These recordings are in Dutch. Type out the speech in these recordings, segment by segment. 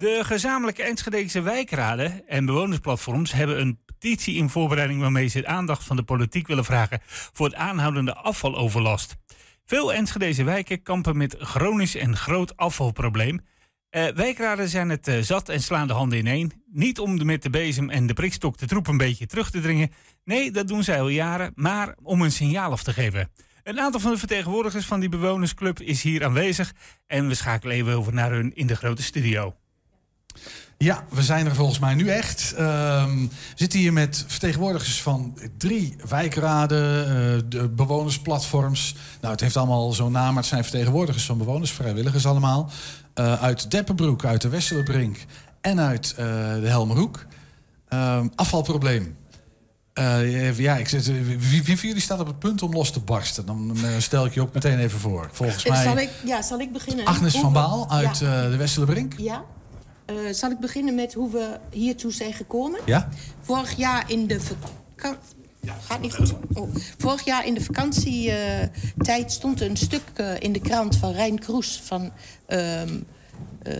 De gezamenlijke Enschedese wijkraden en bewonersplatforms hebben een petitie in voorbereiding waarmee ze de aandacht van de politiek willen vragen voor het aanhoudende afvaloverlast. Veel Enschedese wijken kampen met chronisch en groot afvalprobleem. Uh, wijkraden zijn het uh, zat en slaan de handen ineen. Niet om met de bezem en de prikstok de troep een beetje terug te dringen. Nee, dat doen zij al jaren, maar om een signaal af te geven. Een aantal van de vertegenwoordigers van die bewonersclub is hier aanwezig. En we schakelen even over naar hun in de grote studio. Ja, we zijn er volgens mij nu echt. Um, we zitten hier met vertegenwoordigers van drie wijkraden, uh, de bewonersplatforms. Nou, het heeft allemaal zo'n naam, maar het zijn vertegenwoordigers van bewoners, vrijwilligers allemaal. Uh, uit Deppenbroek, uit de Westelenbrink en uit uh, de Helmerhoek. Um, afvalprobleem. Ja, ik zit, wie, wie van jullie staat op het punt om los te barsten? Dan stel ik je ook meteen even voor. Volgens mij. Zal ik, ja, zal ik beginnen? Agnes van Baal uit de Westelenbrink. Ja. Zal ik beginnen met hoe we hiertoe zijn gekomen? Ja. Vorig jaar in de vakantie. Ja, Gaat niet goed? Oh. Vorig jaar in de vakantietijd stond een stuk in de krant van Rijn Kroes van. Um, uh,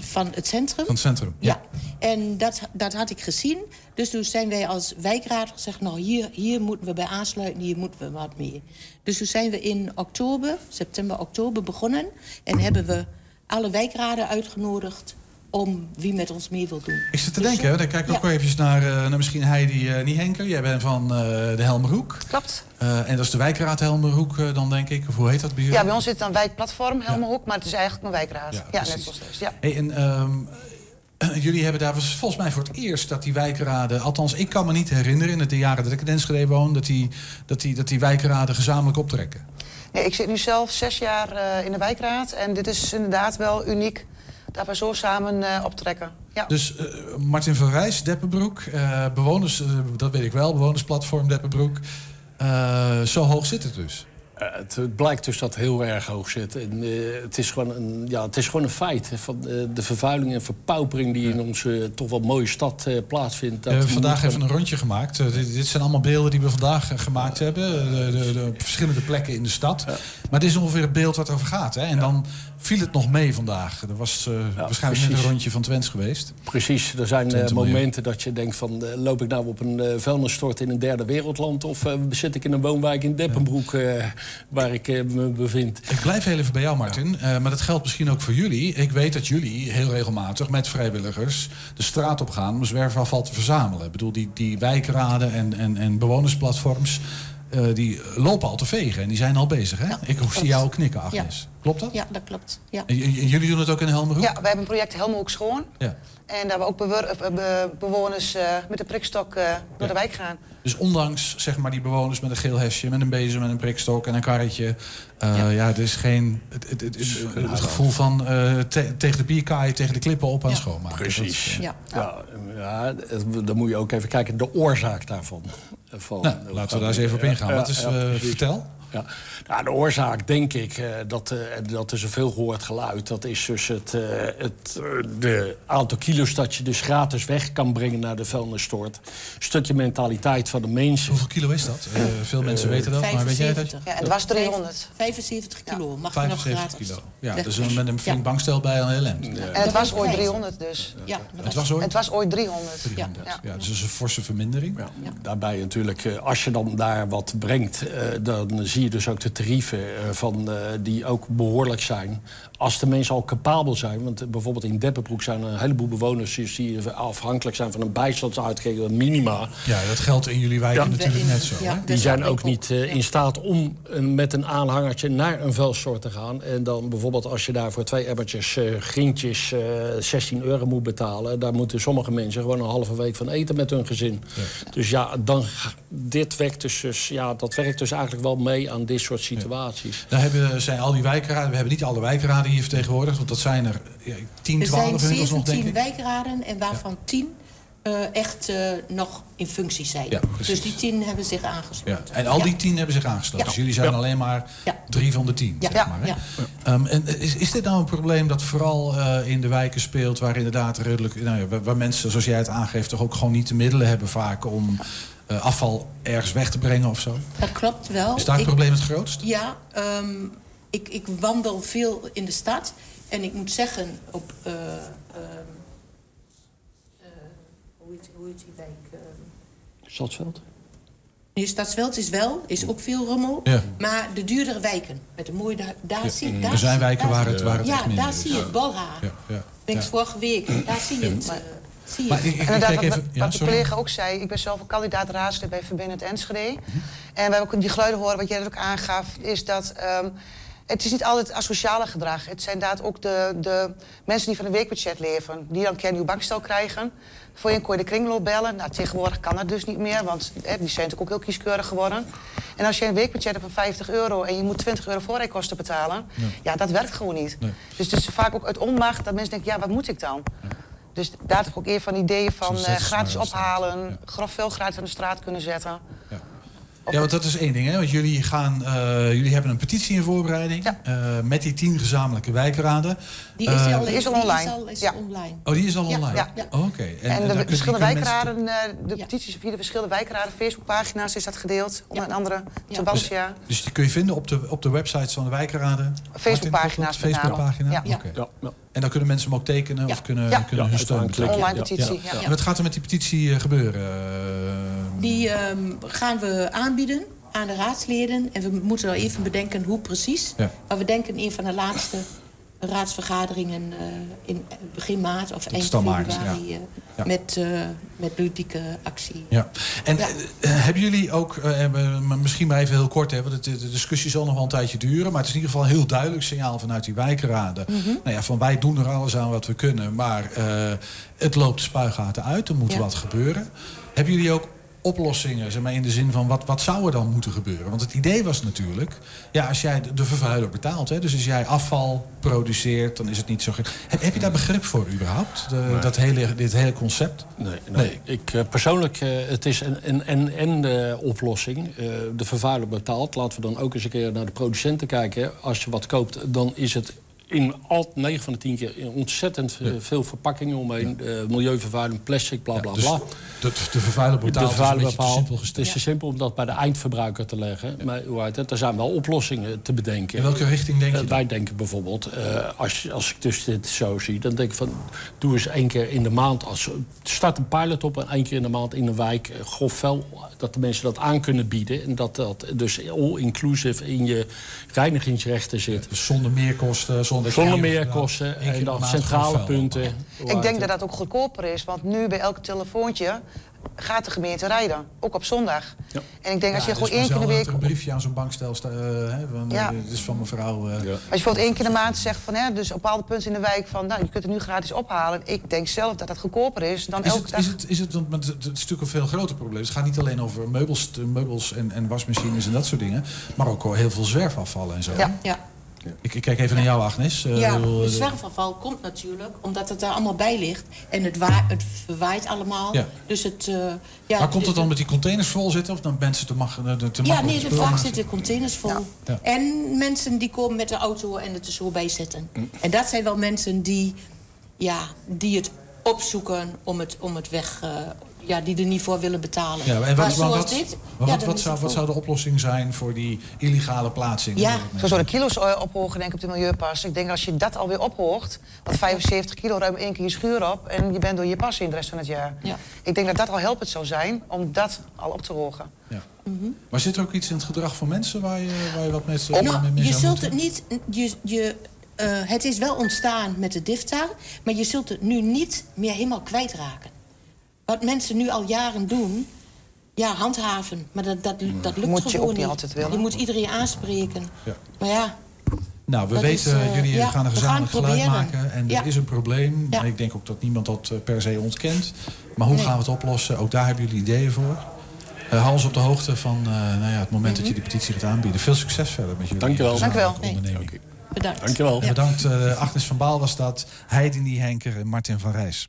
van het centrum. Van het centrum, ja. ja. En dat, dat had ik gezien. Dus toen zijn wij als wijkraad gezegd... nou, hier, hier moeten we bij aansluiten, hier moeten we wat mee. Dus toen zijn we in oktober, september, oktober begonnen... en hebben we alle wijkraden uitgenodigd om wie met ons mee wil doen. Ik zit te dus, denken, dan kijk ik ook even naar, uh, naar misschien Heidi uh, Niehenker. Jij bent van uh, de Helmerhoek. Klopt. en dat is de wijkraad Helmerhoek dan, denk ik. Of hoe heet dat bij jullie? Ja, bij ons zit dan wijkplatform Helmerhoek, ja. maar het is eigenlijk een wijkraad. Ja, ja net zoals dus. Ja. Hey, en, um, jullie hebben daar volgens mij voor het eerst dat die wijkraden... althans, ik kan me niet herinneren in de jaren dat ik in Enschede woon... dat die, dat die, dat die wijkraden gezamenlijk optrekken. Nee, ik zit nu zelf zes jaar in de wijkraad. En dit is inderdaad wel uniek dat we zo samen uh, optrekken. Ja. Dus uh, Martin van Rijs, Deppenbroek, uh, bewoners, dat weet ik wel, bewonersplatform Deppenbroek. zo hoog zit het dus. Het, het, blijkt dus dat het heel erg hoog zit. En, uh, het, is gewoon een, ja, het is gewoon een feit. Van, uh, de vervuiling en verpaupering die in onze toch wel mooie stad plaatsvindt. we hebben vandaag even een rondje gemaakt. Dit, dit, zijn allemaal beelden die we vandaag gemaakt hebben. De, de, de, verschillende plekken in de stad. Ja. Maar dit is ongeveer het beeld wat erover gaat. Hè? En ja. dan viel het nog mee vandaag. Er was waarschijnlijk net een rondje van Twens geweest. Precies. Er zijn momenten dat je denkt van... loop ik nou op een vuilnisstort in een derde wereldland... of zit ik in een woonwijk in Deppenbroek waar ik uh, me bevind. Ik blijf heel even bij jou, Martin. Ja. Uh, maar dat geldt misschien ook voor jullie. Ik weet dat jullie heel regelmatig met vrijwilligers de straat op gaan om zwerfafval te verzamelen. Ik bedoel, die, die wijkraden en, en, en bewonersplatforms. Uh, die lopen al te vegen en die zijn al bezig. Hè? Ja, ik zie jou knikken, Agnes. Ja. Klopt dat? Ja, dat klopt. Ja. En, en, jullie doen het ook in Helmerhoek? Ja, wij hebben een project Helmerhoek Schoon. Ja. En daar we ook be bewoners uh, met de prikstok uh, door ja. de wijk gaan. Dus ondanks zeg maar, die bewoners met een geel hesje, met een bezem, met een prikstok en een karretje. Uh, ja. ja, er is geen. Het, het, het, het, het gevoel van te, tegen de bierkaai, tegen de klippen op aan ja. schoonmaken. Precies. Dat, ja. Ja. Ja, dan moet je ook even kijken, de oorzaak daarvan. Van, nou, laten we daar eens even op ingaan. Wat is, vertel? Ja. Nou, de oorzaak, denk ik, uh, dat, uh, dat is een veel gehoord geluid. Dat is dus het, uh, het de aantal kilo's dat je dus gratis weg kan brengen naar de vuilnisstort. Een stukje mentaliteit van de mensen. Hoeveel kilo is dat? veel mensen weten dat, 75. maar weet jij dat? Ja, het was 300. 75 kilo, mag 75 kilo. Ja, dus met een flink ja. bankstel bij een LM. Ja. En het was ooit 300 dus. Ja, het was ooit? Het was ooit 300. 300. Ja. Ja. dus dat is een forse vermindering. Ja. Daarbij natuurlijk, als je dan daar wat brengt, dan zie je dus ook de tarieven van, uh, die ook behoorlijk zijn. Als de mensen al capabel zijn. Want bijvoorbeeld in Deppenbroek zijn er een heleboel bewoners... die afhankelijk zijn van een bijstandsuitkering, minima. Ja, dat geldt in jullie wijken ja. natuurlijk net zo. Ja, die zijn ook niet uh, in staat om met een aanhangertje naar een vuilstort te gaan. En dan bijvoorbeeld als je daar voor twee ebbertjes uh, grientjes 16 euro moet betalen... daar moeten sommige mensen gewoon een halve week van eten met hun gezin. Ja. Dus ja, dan, dit werkt dus, dus, ja, dat werkt dus eigenlijk wel mee aan dit soort situaties. Daar hebben, zijn al die wijkraden, we hebben niet alle wijkraden hier vertegenwoordigd, want dat zijn er ja, 10, 12 Er zijn 17 nog, wijkraden en waarvan ja. 10 uh, echt uh, nog in functie zijn. Ja, dus die 10 hebben zich aangesloten. Ja. En al die 10 hebben zich aangesloten. Dus jullie zijn alleen maar drie van de 10. Zeg maar, hè? Um, en is, is dit nou een probleem dat vooral uh, in de wijken speelt, waar inderdaad redelijk, nou waar, waar mensen, zoals jij het aangeeft, toch ook gewoon niet de middelen hebben vaak om afval ergens weg te brengen of zo? Dat klopt wel. Is daar het ik, probleem het grootst? Ja, um, ik, ik, wandel veel in de stad. En ik moet zeggen, op, uh, uh, heet, hoe heet die wijk? eh, Stadsveld? Nee, Stadsveld is wel, is ook veel rommel. Ja. Maar de duurdere wijken, met de mooie, daar, daar zie daar Er zijn wijken daar- waar het, waar het echt Ja, daar is. zie je het Bolha. Ja, ja, Ben ik ja. vorige week, daar zie je het. eh, zie je Maar het. ik, ik, wat, even... wat Ja, de collega ook zei, ik ben zelf een kandidaat raadslid bij Verbindend Enschede. En we hebben ook die geluiden horen, wat jij net ook aangaf, is dat ehm, het is niet altijd asociale gedrag. Het zijn inderdaad ook de, de mensen die van een weekbudget leven, die dan een keer een nieuw bankstel krijgen. Voorheen kon je de kringloop bellen. Nou, tegenwoordig kan dat dus niet meer, want hè, die zijn natuurlijk ook heel kieskeurig geworden. En als je een weekbudget hebt van 50 euro en je moet 20 euro voorrijkosten betalen, ja. dat werkt gewoon niet. Nee. Dus het is vaak ook uit onmacht dat mensen denken, ja, wat moet ik dan? Dus daar ik ook een van ideeën van eh, gratis ophalen, grof veel gratis aan de straat kunnen zetten. Ja, want dat is één ding. Hè? Want jullie, gaan, eh, jullie hebben een petitie in voorbereiding. Ja. eh, met die tien gezamenlijke wijkraden. Die is Eh, al, die is al die online. Is al, is Ja. online. Oh, die is al Ja, online? ja, ja. Oh, Oké. En, de verschillende mensen- wijkraden, eh, de petities via de verschillende wijkraden, Facebookpagina's is dat gedeeld. Onder andere Ja. Tubantia. Dus die kun je vinden op de, op de websites van de wijkraden? Facebookpagina's. Facebookpagina? Ja. Oké. Ja, ja. En dan kunnen mensen hem ook tekenen Ja. of kunnen, Ja. kunnen Ja, hun steun betalen. Online Ja, petitie. ja, Ja. En wat gaat er met die petitie eh, gebeuren? Die ehm, gaan we aanbieden aan de raadsleden. En we moeten wel even bedenken hoe precies. Ja. Maar we denken een van de laatste raadsvergaderingen eh, in begin maart of eind maart, februari. ja. eh, Ja. Met, eh, met ludieke actie. Ja. En Ja. hebben jullie ook, misschien maar even heel kort, hè, want het, de discussie zal nog wel een tijdje duren, maar het is in ieder geval een heel duidelijk signaal vanuit die wijkraden. Mhm. Nou ja, van wij doen er alles aan wat we kunnen, maar het loopt de spuigaten uit, er moet wat gebeuren. Hebben jullie ook oplossingen, zeg maar in de zin van wat, wat zou er dan moeten gebeuren? Want het idee was natuurlijk, ja, als jij de, vervuiler betaalt, hè, dus als jij afval produceert, dan is het niet zo gek. Heb, heb je daar begrip voor überhaupt, de, dat hele, dit hele concept? Nee, nee. Nee. Ik, eh, persoonlijk, eh, het is een en, en, en de oplossing. Eh, de vervuiler betaalt. Laten we dan ook eens een keer naar de producenten kijken. Als je wat koopt, dan is het in al 9 van de 10 keer in ontzettend eh, veel verpakkingen omheen. Eh, milieuvervuiling, plastic, bla bla Dus bla. de, de vervuiler De betaalt is vervuiler bepaalt. simpel Het is te simpel om dat bij de eindverbruiker te leggen. Maar hoe heet het? er zijn wel oplossingen te bedenken. In welke richting denk je Eh, dan? wij denken bijvoorbeeld, eh, als, als ik dus dit zo zie, dan denk ik van, doe eens één keer in de maand. Als, start een pilot op en één keer in de maand in een wijk, eh, grof vuil, dat de mensen dat aan kunnen bieden. En dat dat dus all-inclusive in je reinigingsrechten zit. Dus zonder meerkosten, zonder... dat je Zonder hier meerkosten één keer en dan centrale punten. Ik denk dat dat ook goedkoper is, want nu bij elk telefoontje gaat de gemeente rijden. Ook op zondag. Ja. En ik denk als je Ja, gewoon dus één keer in de week... dat er een briefje aan zo'n bankstel staat. van, Ja. eh, dit is van mevrouw. eh, Ja. Als je bijvoorbeeld één keer in de maand zegt van, hè, dus op bepaalde punten in de wijk van, nou, je kunt het nu gratis ophalen. Ik denk zelf dat dat goedkoper is dan Is elke het, dag. is het, is het, want het het is natuurlijk een veel groter probleem. Het gaat niet alleen over meubels, meubels en, en wasmachines en dat soort dingen. Maar ook al heel veel zwerfafvallen en zo. Ja. Ja. Ik, ik kijk even naar jou, Agnes. Eh, Ja, de eh, zwerfafval komt natuurlijk omdat het daar allemaal bij ligt. En het, wa het verwaait allemaal. Ja. Dus het... eh, ja, maar komt het dan met die containers vol zitten? Of dan mensen te, mag, te Ja, nee, vaak maken? zitten containers vol. Ja. En mensen die komen met de auto en het er zo bij zetten. En dat zijn wel mensen die, ja, die het opzoeken om het, om het weg... eh, ja, die er niet voor willen betalen. Ja, en maar wat, maar zoals wat, dit... maar ja, wat, wat, zou, wat zou de oplossing zijn voor die illegale plaatsing? Ja. Zo zo de kilo's eh, ophogen denk ik op de milieupas. Ik denk als je dat alweer ophoogt, want 75 kilo ruim één keer je schuur op en je bent door je pas in de rest van het jaar. Ja. Ik denk dat dat al helpend zou zijn om dat al op te hogen. Ja. Mhm. Maar zit er ook iets in het gedrag van mensen waar je, waar je wat mee, mee, Nou, mee je zou zult moeten? het niet... Je, je, eh, het is wel ontstaan met de DIFTA, maar je zult het nu niet meer helemaal kwijtraken. Wat mensen nu al jaren doen, ja, handhaven. Maar dat, dat, dat lukt Moet je gewoon ook niet altijd willen. Je moet iedereen aanspreken. Ja. Maar ja, Nou, we Dat weten, is, eh, jullie ja, gaan een gezamenlijk gaan geluid maken. En er is een probleem. Ja. Ik denk ook dat niemand dat eh, per se ontkent. Maar hoe Nee. gaan we het oplossen? Ook daar hebben jullie ideeën voor. Eh hou ons op de hoogte van eh, nou ja, het moment dat je die petitie gaat aanbieden. Veel succes verder met jullie Dankjewel. Dankjewel. onderneming. bedankt. Dankjewel. En bedankt eh, Agnes van Baal was dat, Heidini Henker en Martin van Rijs.